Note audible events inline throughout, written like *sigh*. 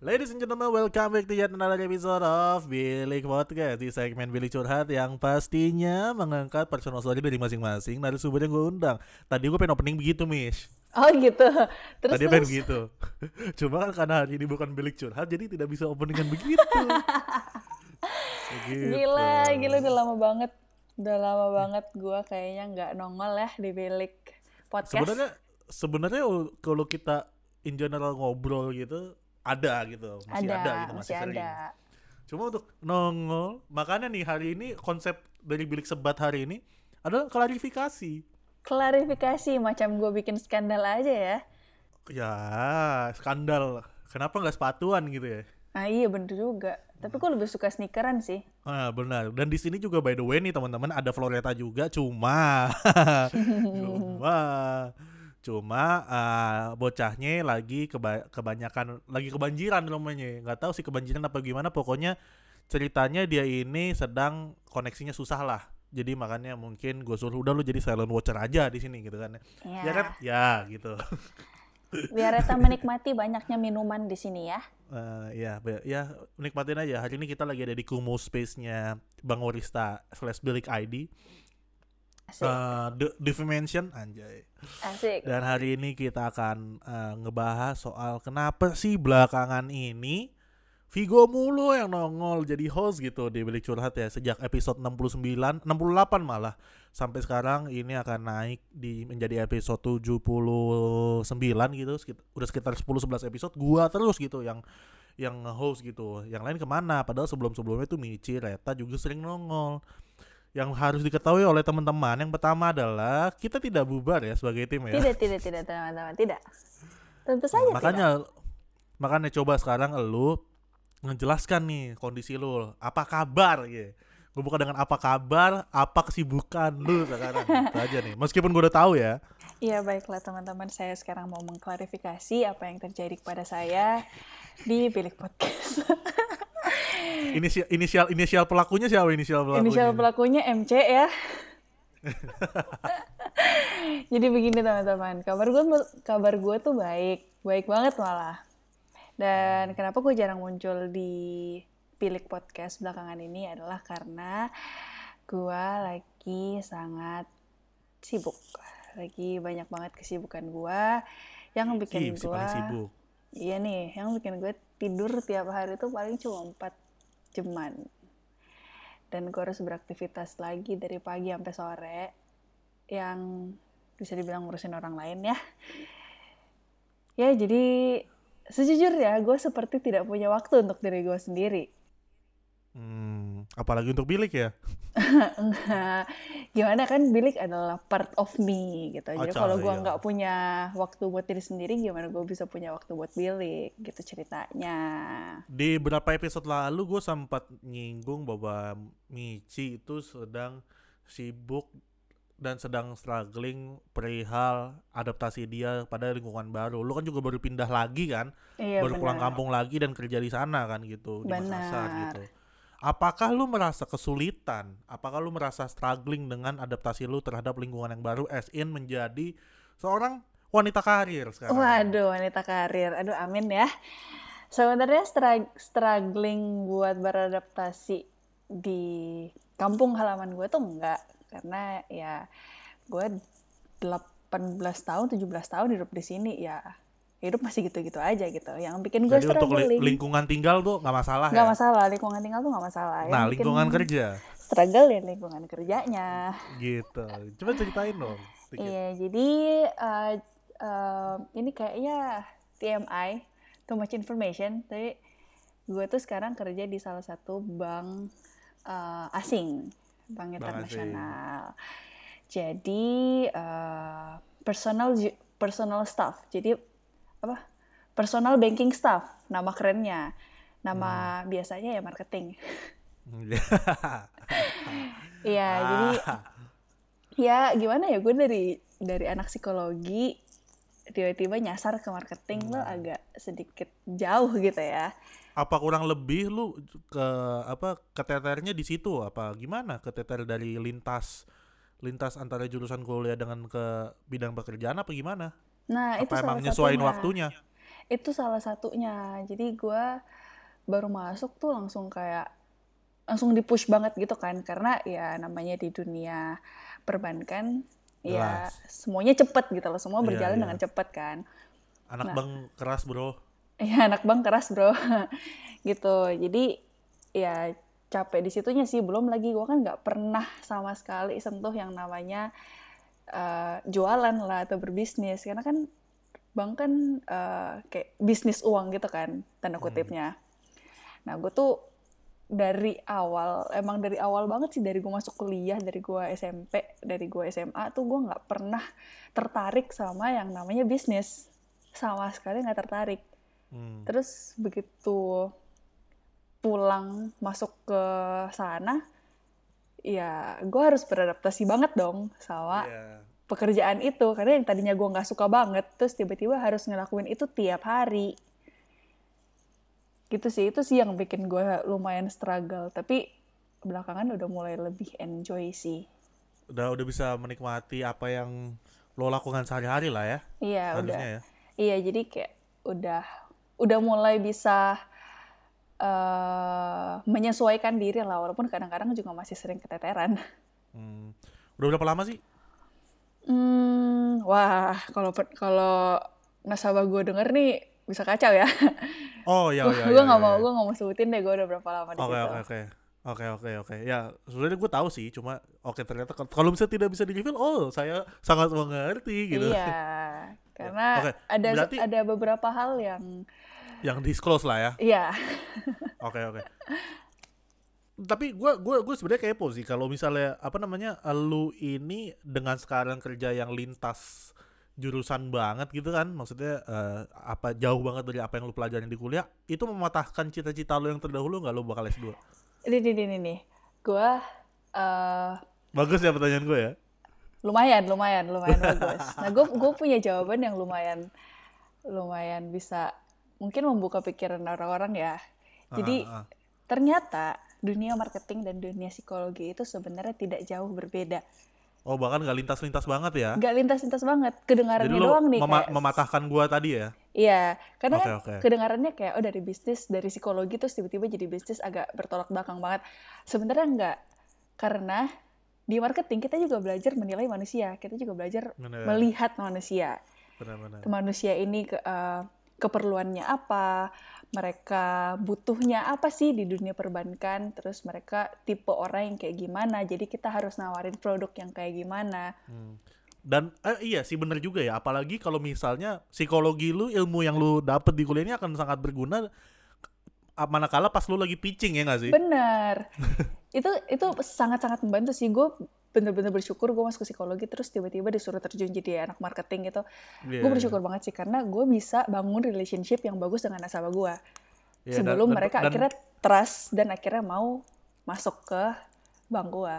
Ladies and gentlemen, welcome back to yet another episode of Bilik Podcast Di segmen Bilik Curhat yang pastinya mengangkat personal story dari masing-masing Dari sumber yang gue undang Tadi gue pengen opening begitu, Mish Oh gitu. Terus Tadi terus. pengen begitu *laughs* Cuma kan karena hari ini bukan Bilik Curhat Jadi tidak bisa openingan begitu Begitu. *laughs* Gila, gila udah lama banget. Udah lama banget gua kayaknya nggak nongol ya di bilik podcast. Sebenarnya sebenarnya kalau kita in general ngobrol gitu ada gitu masih ada, gitu masih, sering. ada. Cuma untuk nongol, makanya nih hari ini konsep dari bilik sebat hari ini adalah klarifikasi. Klarifikasi macam gue bikin skandal aja ya. Ya, skandal. Kenapa nggak sepatuan gitu ya? Nah iya bener juga. Tapi gue lebih suka sneakeran sih. Ah, benar. Dan di sini juga by the way nih teman-teman ada Floreta juga cuma *laughs* cuma cuma ah, bocahnya lagi keba- kebanyakan lagi kebanjiran rumahnya. nggak tahu sih kebanjiran apa gimana pokoknya ceritanya dia ini sedang koneksinya susah lah. Jadi makanya mungkin gue suruh udah lu jadi silent watcher aja di sini gitu kan. Ya. Ya kan? Ya gitu. *laughs* Biar Reta menikmati banyaknya minuman di sini ya. Eh, ya, ya nikmatin aja. Hari ini kita lagi ada di Kumu Space-nya Bang Orista slash Bilik ID. Asik. The Dimension anjay. Asik. Dan hari ini kita akan eh, ngebahas soal kenapa sih belakangan ini Vigo mulu yang nongol jadi host gitu di Bilik Curhat ya sejak episode 69, 68 malah sampai sekarang ini akan naik di menjadi episode 79 gitu sekit- udah sekitar 10 11 episode gua terus gitu yang yang host gitu. Yang lain ke mana? Padahal sebelum-sebelumnya tuh Michi, Reta juga sering nongol. Yang harus diketahui oleh teman-teman yang pertama adalah kita tidak bubar ya sebagai tim ya. Tidak, tidak, tidak, teman-teman. Tidak. Tentu saja Nah, makanya makanya coba sekarang lu ngejelaskan nih kondisi lu apa kabar ya gue buka dengan apa kabar apa kesibukan lu sekarang *laughs* itu aja nih meskipun gue udah tahu ya Iya baiklah teman-teman, saya sekarang mau mengklarifikasi apa yang terjadi kepada saya di bilik podcast. *laughs* inisial inisial inisial pelakunya siapa? Inisial pelakunya. Inisial pelakunya MC ya. *laughs* Jadi begini teman-teman, kabar gue kabar gue tuh baik, baik banget malah. Dan kenapa gue jarang muncul di bilik podcast belakangan ini adalah karena gue lagi sangat sibuk, lagi banyak banget kesibukan gue yang bikin gue sibuk Iya nih, yang bikin gue tidur tiap hari tuh paling cuma 4 jaman. Dan gue harus beraktivitas lagi dari pagi sampai sore yang bisa dibilang ngurusin orang lain ya. Ya jadi sejujurnya gue seperti tidak punya waktu untuk diri gue sendiri. Hmm, apalagi untuk bilik ya *laughs* Enggak. Gimana kan bilik adalah part of me gitu. Jadi Acah, kalau gue iya. nggak punya waktu buat diri sendiri, gimana gue bisa punya waktu buat bilik gitu ceritanya. di beberapa episode lalu gue sempat nyinggung bahwa Michi itu sedang sibuk dan sedang struggling perihal adaptasi dia pada lingkungan baru. Lu kan juga baru pindah lagi kan, Iya baru pulang benar. kampung lagi dan kerja di sana kan gitu di Makassar gitu. Apakah lu merasa kesulitan? Apakah lu merasa struggling dengan adaptasi lu terhadap lingkungan yang baru as in menjadi seorang wanita karir sekarang? Waduh, wanita karir. Aduh, amin ya. Sebenarnya strug- struggling buat beradaptasi di kampung halaman gue tuh enggak. Karena ya gue 18 tahun, 17 tahun hidup di sini ya hidup masih gitu-gitu aja gitu. Yang bikin gue Jadi untuk li- lingkungan tinggal tuh nggak masalah Nggak ya? masalah, lingkungan tinggal tuh nggak masalah. Yang Nah, bikin lingkungan kerja Struggle ya lingkungan kerjanya. gitu. Coba ceritain dong. sedikit. Iya, jadi eh, eh, ini kayaknya TMI, too much information. Tapi gue tuh sekarang kerja di salah satu bank eh, asing, bank internasional. Jadi eh, personal personal staff. Jadi apa? Personal banking staff, nama kerennya. Nama biasanya ya marketing. *laughs* Iya, jadi ya gimana ya gue dari dari anak psikologi tiba-tiba nyasar ke marketing lo agak sedikit jauh gitu ya. Apa kurang lebih lu ke apa keteternya di situ apa gimana keteter dari lintas lintas antara jurusan kuliah dengan ke bidang pekerjaan apa gimana? Nah, itu Apa emang salah nyesuaiin satunya. waktunya? Itu salah satunya. Jadi gua baru masuk tuh langsung kayak langsung di-push banget gitu kan karena ya namanya di dunia perbankan ya Jelas. semuanya cepet gitu loh, semua Iya, berjalan iya. dengan cepet kan. Anak Nah. bang keras bro. Ya *laughs* anak bang keras bro, *laughs* gitu. Jadi ya capek di situnya sih. Belum lagi gue kan nggak pernah sama sekali sentuh yang namanya eh, jualan lah atau berbisnis. Karena kan bank kan eh, kayak bisnis uang gitu kan, tanda kutipnya. Nah gue tuh dari awal, emang dari awal banget sih dari gue masuk kuliah, dari gue SMP, dari gue SMA tuh gue nggak pernah tertarik sama yang namanya bisnis. Sama sekali nggak tertarik. Hmm. Terus begitu pulang masuk ke sana, ya gue harus beradaptasi banget dong sama Iya. pekerjaan itu. Karena yang tadinya gue nggak suka banget, terus tiba-tiba harus ngelakuin itu tiap hari. Gitu sih, itu sih yang bikin gue lumayan struggle. Tapi belakangan udah mulai lebih enjoy sih. Udah udah bisa menikmati apa yang lo lakukan sehari-hari lah ya. Iya, udah. harusnya ya. Iya, jadi kayak udah udah mulai bisa eh menyesuaikan diri lah, walaupun kadang-kadang juga masih sering keteteran. Hmm. Udah berapa lama sih? Hmm, wah, kalau kalau nasabah gue denger nih bisa kacau ya. Oh iya *laughs* iya. gue iya, nggak iya, mau, iya. gue nggak mau sebutin deh gue udah berapa lama di Oke situ. oke oke. Oke oke oke. Ya, sebenarnya gue tahu sih, cuma oke ternyata kalau- misalnya tidak bisa di reveal, oh saya sangat mengerti gitu. Iya, *laughs* karena Oke, ada berarti- ada beberapa hal yang, Yang disclose lah ya. iya, *laughs* Oke oke. Tapi gue gua gue sebenarnya kepo sih kalau misalnya apa namanya lu ini dengan sekarang kerja yang lintas jurusan banget gitu kan maksudnya eh, apa jauh banget dari apa yang lu pelajarin di kuliah itu mematahkan cita-cita lu yang terdahulu nggak lu bakal S2 ini ini ini nih, gue eh bagus ya pertanyaan gue ya? Lumayan lumayan lumayan *laughs* bagus. Nah gue gue punya jawaban yang lumayan lumayan bisa mungkin membuka pikiran orang-orang ya. Jadi ah, ah. ternyata dunia marketing dan dunia psikologi itu sebenarnya tidak jauh berbeda. Oh bahkan nggak lintas-lintas banget ya? Nggak lintas-lintas banget. Jadi kedengarannya lu doang nih mema- kayak mematahkan gua tadi ya? Iya karena Oke, kan oke. kedengarannya kayak oh dari bisnis dari psikologi terus tiba-tiba jadi bisnis agak bertolak belakang banget. Sebenarnya enggak karena di marketing kita juga belajar menilai manusia. Kita juga belajar Bener. melihat manusia. Benar-benar manusia ini ke, eh, keperluannya apa, mereka butuhnya apa sih di dunia perbankan, terus mereka tipe orang yang kayak gimana, jadi kita harus nawarin produk yang kayak gimana. Hmm. Dan eh, iya sih bener juga ya, apalagi kalau misalnya psikologi lu, ilmu yang lu dapet di kuliah ini akan sangat berguna ah, manakala pas lu lagi pitching ya gak sih? Bener, *laughs* itu itu sangat-sangat membantu sih. Gue bener-bener bersyukur gue masuk ke psikologi, terus tiba-tiba disuruh terjun jadi anak marketing gitu. Iya, gue iya. bersyukur banget sih, karena gue bisa bangun relationship yang bagus dengan nasabah gue. Dan- sebelum dan- mereka dan- akhirnya trust dan akhirnya mau masuk ke bank gue.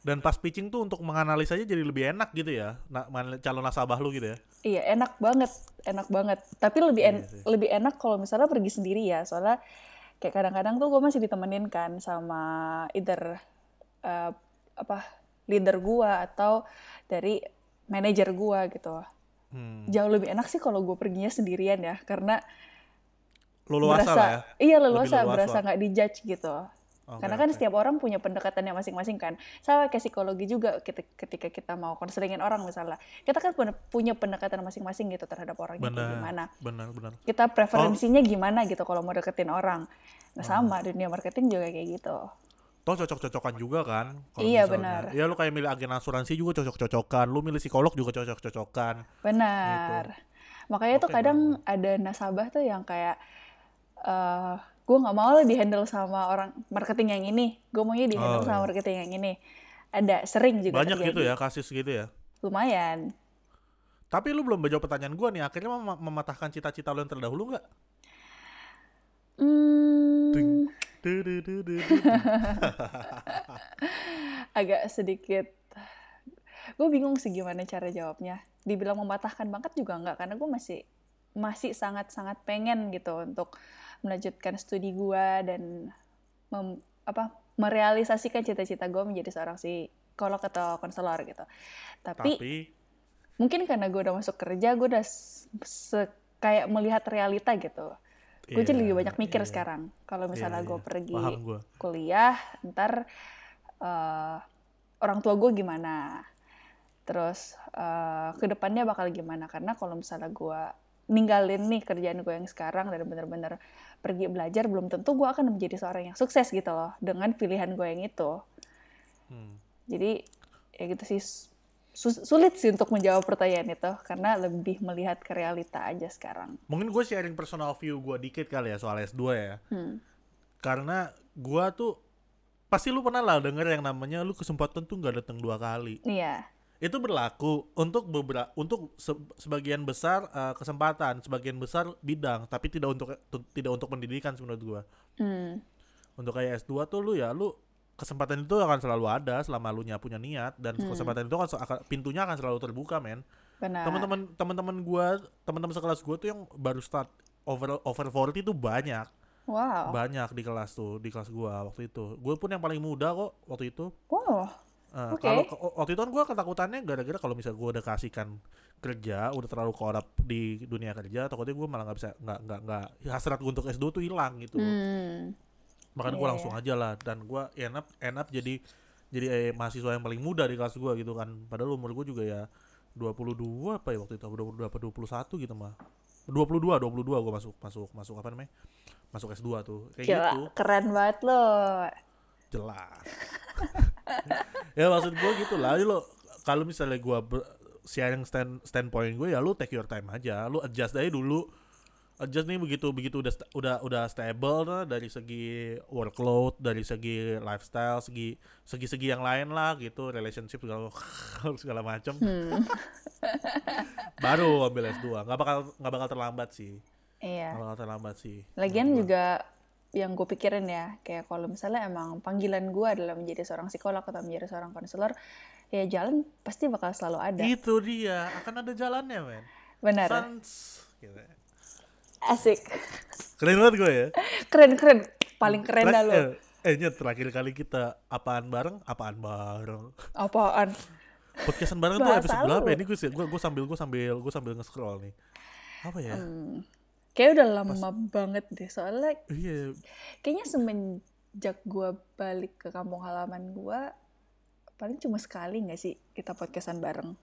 Dan pas pitching tuh untuk menganalisanya jadi lebih enak gitu ya, nah, man- calon nasabah lu gitu ya. Iya enak banget, enak banget. Tapi lebih en- Iya sih. lebih enak kalau misalnya pergi sendiri ya, soalnya kayak kadang-kadang tuh gue masih ditemenin kan sama either eh, apa leader gue atau dari manajer gue gitu. Hmm. Jauh lebih enak sih kalau gue perginya sendirian ya, karena Lu luasa berasa lah ya. iya leluasa, leluasa. berasa nggak dijudge gitu. Oke, Karena kan oke. setiap orang punya pendekatannya masing-masing kan. Sama kayak psikologi juga keti- ketika kita mau konselingin orang misalnya. Kita kan punya- pendekatan masing-masing gitu terhadap kayak Benar, gimana. benar, benar. Kita Oh. preferensinya gimana gitu kalau mau deketin orang. Nah sama dunia marketing juga kayak gitu. Toh cocok-cocokan juga kan. kalau Iya, benar. Ya lu kayak milih agen asuransi juga cocok-cocokan, lu milih psikolog juga cocok-cocokan. Benar. Makanya tuh Oke, kadang ada nasabah tuh yang kayak eh gue nggak mau lah dihandle sama orang marketing yang ini. Gue maunya dihandle Oh, sama iya. marketing yang ini. Ada sering juga Banyak terjadi. gitu ya kasus gitu ya. Lumayan. Tapi lu belum menjawab pertanyaan gua nih, akhirnya mem- mematahkan cita-cita lu yang terdahulu nggak? Hmm. *laughs* agak sedikit. Gue bingung sih gimana cara jawabnya. Dibilang mematahkan banget juga enggak karena gue masih masih sangat sangat pengen gitu untuk melanjutkan studi gue dan mem- apa merealisasikan cita-cita gue menjadi seorang psikolog atau konselor gitu. Tapi, Tapi mungkin karena gue udah masuk kerja gue udah se- kayak melihat realita gitu gue jadi iya, lebih banyak mikir iya. sekarang kalau misalnya Iya, gue iya. pergi gua. kuliah ntar eh, orang tua gue gimana terus eh, ke depannya bakal gimana karena kalau misalnya gue ninggalin nih kerjaan gue yang sekarang dan bener-bener pergi belajar belum tentu gue akan menjadi seorang yang sukses gitu loh dengan pilihan gue yang itu Hmm. jadi ya gitu sih sulit sih untuk menjawab pertanyaan itu karena lebih melihat ke realita aja sekarang Mungkin gue sharing personal view gue dikit kali ya soal S2 ya. Hmm. Karena gue tuh pasti lu pernah lah denger yang namanya lu kesempatan tuh nggak datang dua kali. iya Itu berlaku untuk beberapa untuk se- sebagian besar eh, kesempatan, sebagian besar bidang, tapi tidak untuk tu- tidak untuk pendidikan menurut gue. Hmm. Untuk kayak S2 tuh lu ya lu kesempatan itu akan selalu ada selama lu nya punya niat dan Hmm. kesempatan itu akan, pintunya akan selalu terbuka men. benar teman-teman teman-teman gua teman-teman sekelas gua tuh yang baru start over over 40 tuh banyak wow banyak di kelas tuh di kelas gua waktu itu gue pun yang paling muda kok waktu itu wow Eh, Oke. kalau waktu itu kan gua ketakutannya gara-gara kalau misalnya gua udah kasihkan kerja udah terlalu korup di dunia kerja takutnya gua malah nggak bisa nggak nggak nggak hasrat gua untuk S2 tuh hilang gitu Hmm. Makanya Iya, gua langsung aja lah dan up end up jadi jadi eh, mahasiswa yang paling muda di kelas gua gitu kan. Padahal umur gua juga ya 22 apa ya waktu itu 22 apa 21 gitu mah. 22 22 gua masuk masuk masuk apa namanya? Masuk S2 tuh kayak Gila, gitu. keren banget lo. jelas. *laughs* Ya maksud gua gitu lah lo kalau misalnya gua ber- sharing stand standpoint gue ya lu take your time aja lu adjust aja dulu adjust nih begitu begitu udah udah udah stable nah, dari segi workload dari segi lifestyle segi segi segi yang lain lah gitu relationship segala *laughs* segala macam Hmm. baru ambil S2 nggak bakal nggak bakal terlambat sih Iya. nggak bakal terlambat sih Lagian juga yang gue pikirin ya, kayak kalau misalnya emang panggilan gue adalah menjadi seorang psikolog atau menjadi seorang konselor, ya jalan pasti bakal selalu ada. itu dia akan ada jalannya men Benar. Sans gitu. Asik. keren banget gue ya Keren, keren. Paling keren dah lo. Eh, eh Nyet, terakhir kali kita apaan bareng apaan bareng Apaan? podcastan bareng tuh episode berapa ya? ini gue gue gue sambil gue sambil gue sambil nge-scroll nih apa ya Hmm. Kayaknya udah lama banget deh. Soalnya iya kayaknya semenjak gue balik ke kampung halaman gue, paling cuma sekali nggak sih kita podcastan bareng.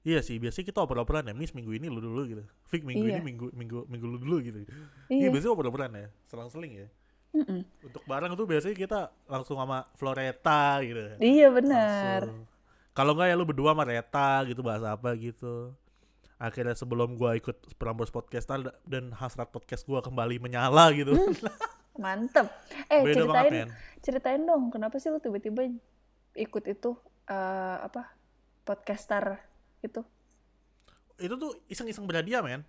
Iya sih biasanya kita oper-operan ya mis minggu ini lu dulu gitu Fik minggu Iya. ini minggu minggu minggu lu dulu gitu iya Iya. biasanya oper-operan ya selang-seling ya Mm-mm. untuk bareng tuh biasanya kita langsung sama Floreta gitu Iya benar. Kalau nggak ya lu berdua sama Reta gitu bahasa apa gitu akhirnya sebelum gua ikut Prambors Podcast dan hasrat podcast gua kembali menyala gitu Mantep. Eh beda banget ceritain, men ceritain dong, kenapa sih lu tiba-tiba ikut itu eh, apa podcaster itu? itu tuh iseng-iseng berhadiah men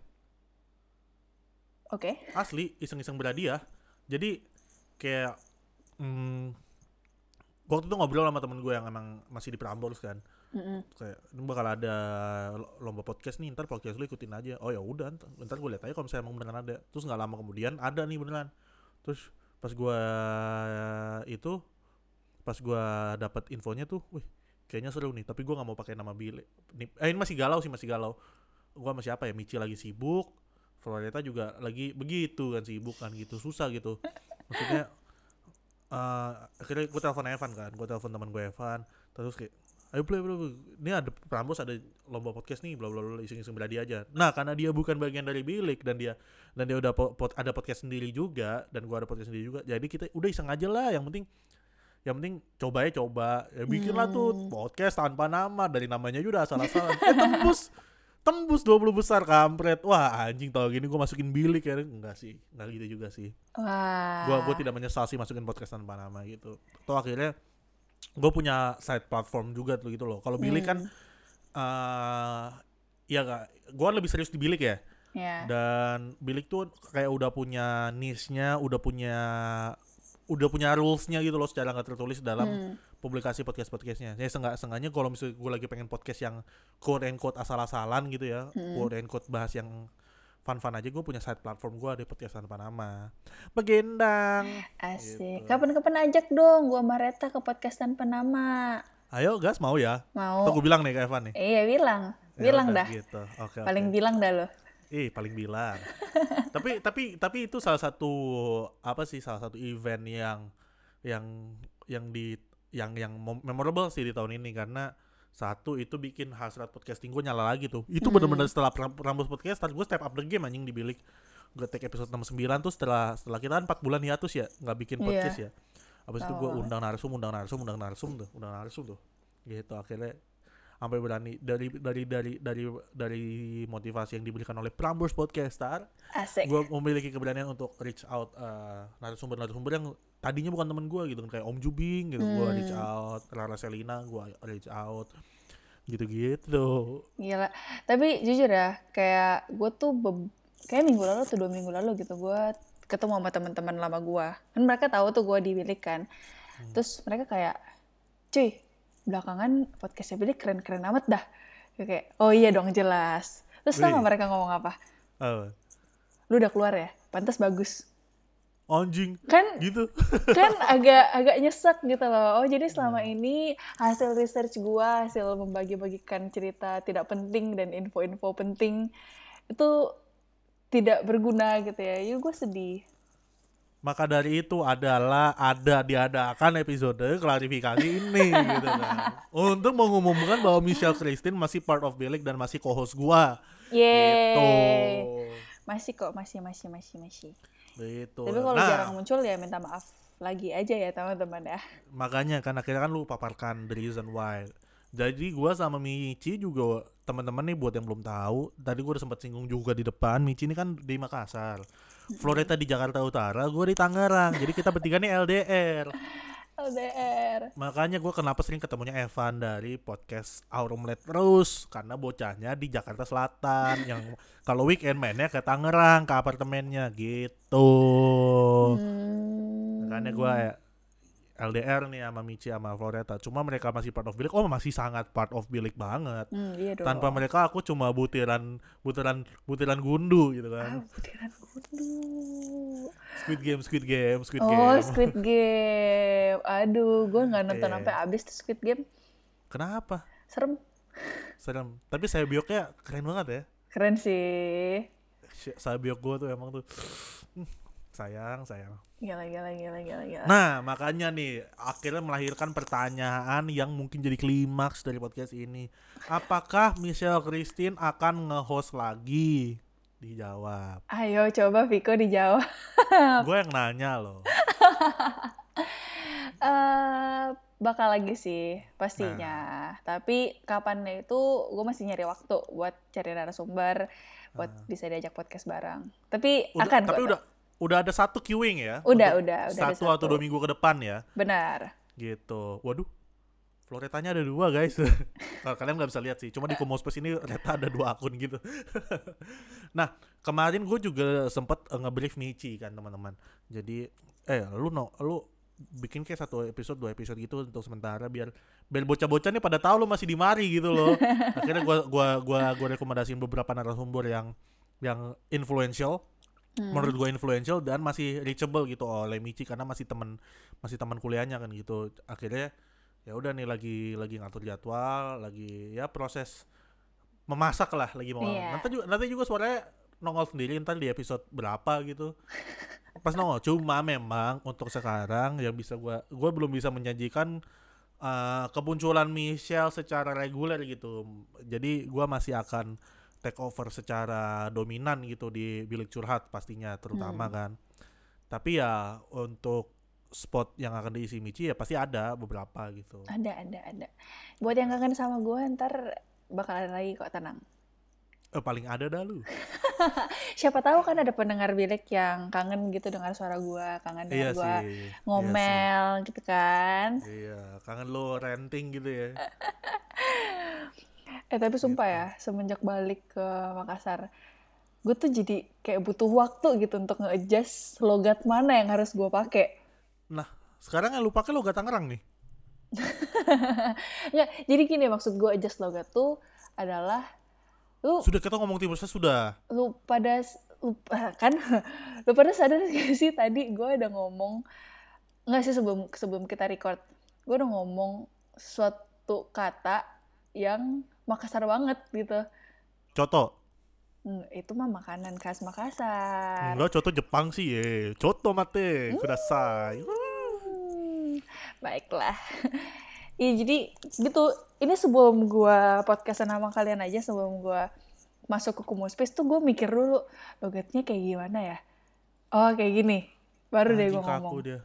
Oke. asli iseng-iseng berhadiah jadi kayak hmm, waktu itu ngobrol sama temen gue yang emang masih di Prambors kan Mm-mm. kayak ini bakal ada lo- lomba podcast nih ntar podcast lu ikutin aja oh ya udah ntar, ntar gue lihat aja kalau misalnya emang beneran ada terus nggak lama kemudian ada nih beneran terus pas gue itu pas gue dapat infonya tuh wih kayaknya seru nih tapi gue nggak mau pakai nama Billy. Eh ini masih galau sih masih galau. Gue masih apa ya? Michi lagi sibuk Floreta juga lagi begitu kan sibuk kan gitu susah gitu. Maksudnya eh akhirnya gue telepon Evan kan gue telepon teman gue Evan terus kayak ayo play bro ini ada Prambos ada lomba podcast nih bla bla bla iseng-iseng beradi aja. Nah karena dia bukan bagian dari bilik dan dia dan dia udah po- pot- ada podcast sendiri juga dan gua ada podcast sendiri juga jadi kita udah iseng aja lah yang penting yang penting coba ya coba. Ya bikin lah tuh Hmm. podcast tanpa nama. Dari namanya juga udah asal-asalan. *laughs* Eh tembus. Tembus 20 besar kampret. Wah anjing tau gini gua masukin bilik ya. Enggak sih enggak gitu juga sih. Wah. gua gua tidak menyesal sih masukin podcast tanpa nama gitu. Atau akhirnya gue punya side platform juga tuh gitu loh. Kalau bilik kan Hmm. eh ya kak gue lebih serius di bilik ya. Ya. dan bilik tuh kayak udah punya niche-nya udah punya udah punya rulesnya gitu loh secara nggak tertulis dalam Hmm. publikasi podcast podcastnya. Saya senggak sengaja kalau misalnya gue lagi pengen podcast yang quote and quote asal-asalan gitu ya, Hmm. quote and quote bahas yang fun-fun aja gue punya side platform gue ada podcast tanpa nama. Begendang. Asik. Gitu. Kapan-kapan ajak dong gua sama Reta ke podcast tanpa nama. Ayo gas mau ya? Mau. Tuh gue bilang nih ke Evan nih. Iya bilang. Ya Bilang udah, dah. Gitu. Oke. Paling oke. bilang dah lo. Ih, paling bilang. tapi tapi tapi itu salah satu apa sih salah satu event yang yang yang di yang yang mem- memorable sih di tahun ini karena satu itu bikin hasrat podcasting gue nyala lagi tuh. Itu Hmm. bener-bener setelah Rambus Podcast gue step up the game anjing di bilik. Gue take episode 69 tuh setelah setelah kita kan 4 bulan hiatus ya, nggak bikin Iya. podcast ya. Habis itu gue undang narsum, undang narsum, undang narsum tuh, undang narsum tuh. Gitu akhirnya sampai berani dari dari dari dari dari motivasi yang diberikan oleh Prambors Podcaster Asik. gue memiliki keberanian untuk reach out uh, narasumber-narasumber yang tadinya bukan temen gue gitu kayak Om Jubing gitu gue Hmm. reach out Rara Selina gue reach out gitu-gitu Gila. Tapi jujur ya, kayak gue tuh kayak minggu lalu tuh dua minggu lalu gitu gue ketemu sama teman-teman lama gue. Kan mereka tahu tuh gue di Bilik kan. Terus mereka kayak, cuy, belakangan podcastnya Bilik keren-keren amat dah. Kayak, oh iya dong jelas. Terus tau gak mereka ngomong apa? Eh, Lu udah keluar ya? Pantas bagus. anjing Kan gitu *laughs* kan *laughs* agak agak nyesek gitu loh. Oh jadi selama ini hasil research gua, hasil membagi-bagikan cerita tidak penting dan info-info penting itu tidak berguna gitu ya. Yuk gue sedih. Maka dari itu adalah ada diadakan episode klarifikasi ini *laughs* gitu kan. Untuk mengumumkan bahwa Michelle Christine masih part of Bilik dan masih co-host gua. Gitu. Yeay. Masih kok, masih masih masih masih. gitu Tapi kalau nah. jarang muncul ya minta maaf lagi aja ya teman-teman ya. makanya kan akhirnya kan lu paparkan the reason why. Jadi gua sama Michi juga teman-teman nih buat yang belum tahu tadi gua udah sempat singgung juga di depan. Michi ini kan di Makassar Floreta di Jakarta Utara gue di Tangerang. Jadi kita bertiga nih LDR LDR. makanya gue kenapa sering ketemunya Evan dari podcast Our Omelette terus karena bocahnya di Jakarta Selatan yang kalau weekend mainnya ke Tangerang ke apartemennya. Gitu. Hmm. makanya gue LDR nih sama Michi sama Floreta cuma mereka masih part of Bilik oh masih sangat part of Bilik banget Hmm, iya dong. tanpa mereka aku cuma butiran butiran butiran gundu gitu Ah, kan butiran gundu. Squid Game Squid Game Squid Oh, Game Squid Game. Aduh, gue nggak nonton Iya. sampai habis tuh Squid Game. kenapa Serem. serem tapi saya bioknya keren banget ya Keren sih. Saya biok gue tuh emang tuh sayang sayang Gila, gila, gila, gila, gila. Nah, makanya nih akhirnya melahirkan pertanyaan yang mungkin jadi klimaks dari podcast ini. Apakah Michelle Christine akan nge-host lagi? Dijawab. Ayo coba Viko dijawab. *laughs* Gue yang nanya loh. *laughs* Eh, bakal lagi sih pastinya. Tapi kapannya itu gue masih nyari waktu buat cari narasumber, buat bisa diajak podcast bareng. Tapi Udah, akan tapi udah udah ada satu queuing ya. Udah, udah, udah ada Satu atau satu. dua minggu ke depan ya. Benar. Gitu. Waduh. Floretanya ada dua guys. *laughs* Kalian nggak bisa lihat sih. Cuma di Komospace ini ternyata ada dua akun gitu. *laughs* nah kemarin gue juga sempet eh, nge-brief Michi kan teman-teman. Jadi eh lu no lu bikin kayak satu episode dua episode gitu untuk sementara biar biar bocah-bocah nih pada tahu lu masih di mari gitu loh. *laughs* Akhirnya gua gua gua gua rekomendasiin beberapa narasumber yang yang influential Hmm. menurut gue influential dan masih reachable gitu oleh Michi karena masih teman masih teman kuliahnya kan gitu akhirnya ya udah nih lagi lagi ngatur jadwal lagi ya proses memasak lah lagi mau Iya. nanti juga nanti juga suaranya nongol sendiri ntar di episode berapa gitu *laughs* pas nongol cuma memang untuk sekarang yang bisa gua gua belum bisa menjanjikan eh, kemunculan Michelle secara reguler gitu jadi gua masih akan take over secara dominan gitu di bilik curhat pastinya terutama Hmm. kan tapi ya untuk spot yang akan diisi Michi ya pasti ada beberapa gitu Ada, ada, ada. Buat yang kangen sama gue ntar bakal ada lagi kok tenang. eh, paling ada dah lu *laughs* Siapa tahu kan ada pendengar bilik yang kangen gitu dengar suara gue, kangen iya dengar gue iya sih. ngomel gitu kan. iya kangen lo renting gitu ya *laughs* Eh tapi sumpah Gitu. ya, semenjak balik ke Makassar, gue tuh jadi kayak butuh waktu gitu untuk nge-adjust logat mana yang harus gue pakai. Nah, sekarang yang lu pakai logat Tangerang nih. Nggak, *laughs* jadi gini maksud gue adjust logat tuh adalah lu Sudah kita ngomong timur saya sudah. lu pada lu kan *laughs* lu pada sadar gak sih tadi gue udah ngomong nggak sih sebelum sebelum kita record gue udah ngomong suatu kata yang Makassar banget gitu Coto. Hmm, itu mah makanan khas Makassar Enggak, coto Jepang sih ya. Coto mate, kudasai. Hmm, baiklah *laughs* ya jadi gitu ini sebelum gua podcastan sama kalian aja sebelum gua masuk ke Kumu Space tuh gue mikir dulu logatnya kayak gimana ya oh kayak gini baru deh gue Anjing ngomong dia.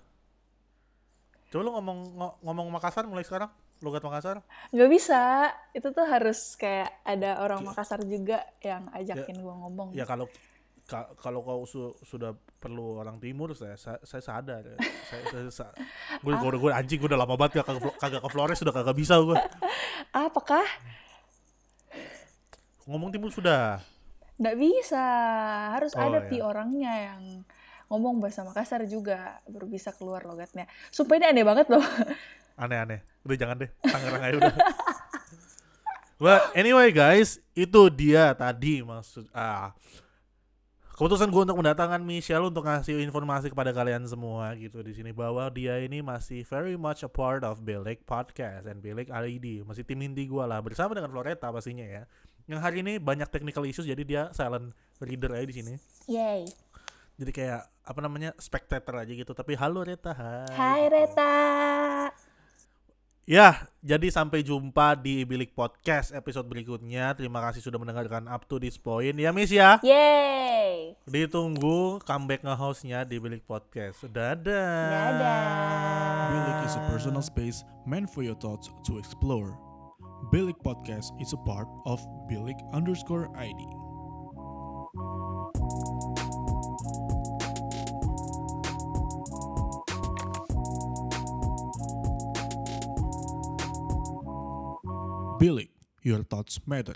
Coba lu ngomong ngo- ngomong Makassar mulai sekarang. Logat Makassar. nggak bisa. Itu tuh harus kayak ada orang Makassar juga yang ajakin gue ngomong. Ya kalau ka- kalau kau su- sudah perlu orang timur saya sa- saya sadar. Ya. *laughs* saya, saya, sa- gue Ah. gue gue anjing gue udah lama banget kagak kagak ke Flores sudah kagak bisa gue *laughs* apakah? Ngomong timur sudah. Nggak bisa. Harus Oh, ada pi orangnya yang ngomong bahasa Makassar juga baru bisa keluar logatnya. Sumpah ini aneh banget loh *laughs* aneh-aneh udah jangan deh Tangerang aja udah *laughs* Well, anyway guys, itu dia tadi maksud ah keputusan gue untuk mendatangkan Michelle untuk ngasih informasi kepada kalian semua gitu di sini bahwa dia ini masih very much a part of Bilik Podcast dan Bilik ID masih tim inti gue lah bersama dengan Floreta pastinya ya. Yang hari ini banyak technical issues jadi dia silent reader aja di sini. yay Jadi kayak apa namanya spectator aja gitu. Tapi halo Reta, hai. Hai Reta Ya, jadi sampai jumpa di Bilik Podcast episode berikutnya. Terima kasih sudah mendengarkan up to this point ya, Miss ya. yay Ditunggu comeback nge-hostnya di Bilik Podcast. Dadah. Dadah. Bilik is a personal space meant for your thoughts to explore. Bilik Podcast is a part of Bilik underscore ID. Your thoughts matter.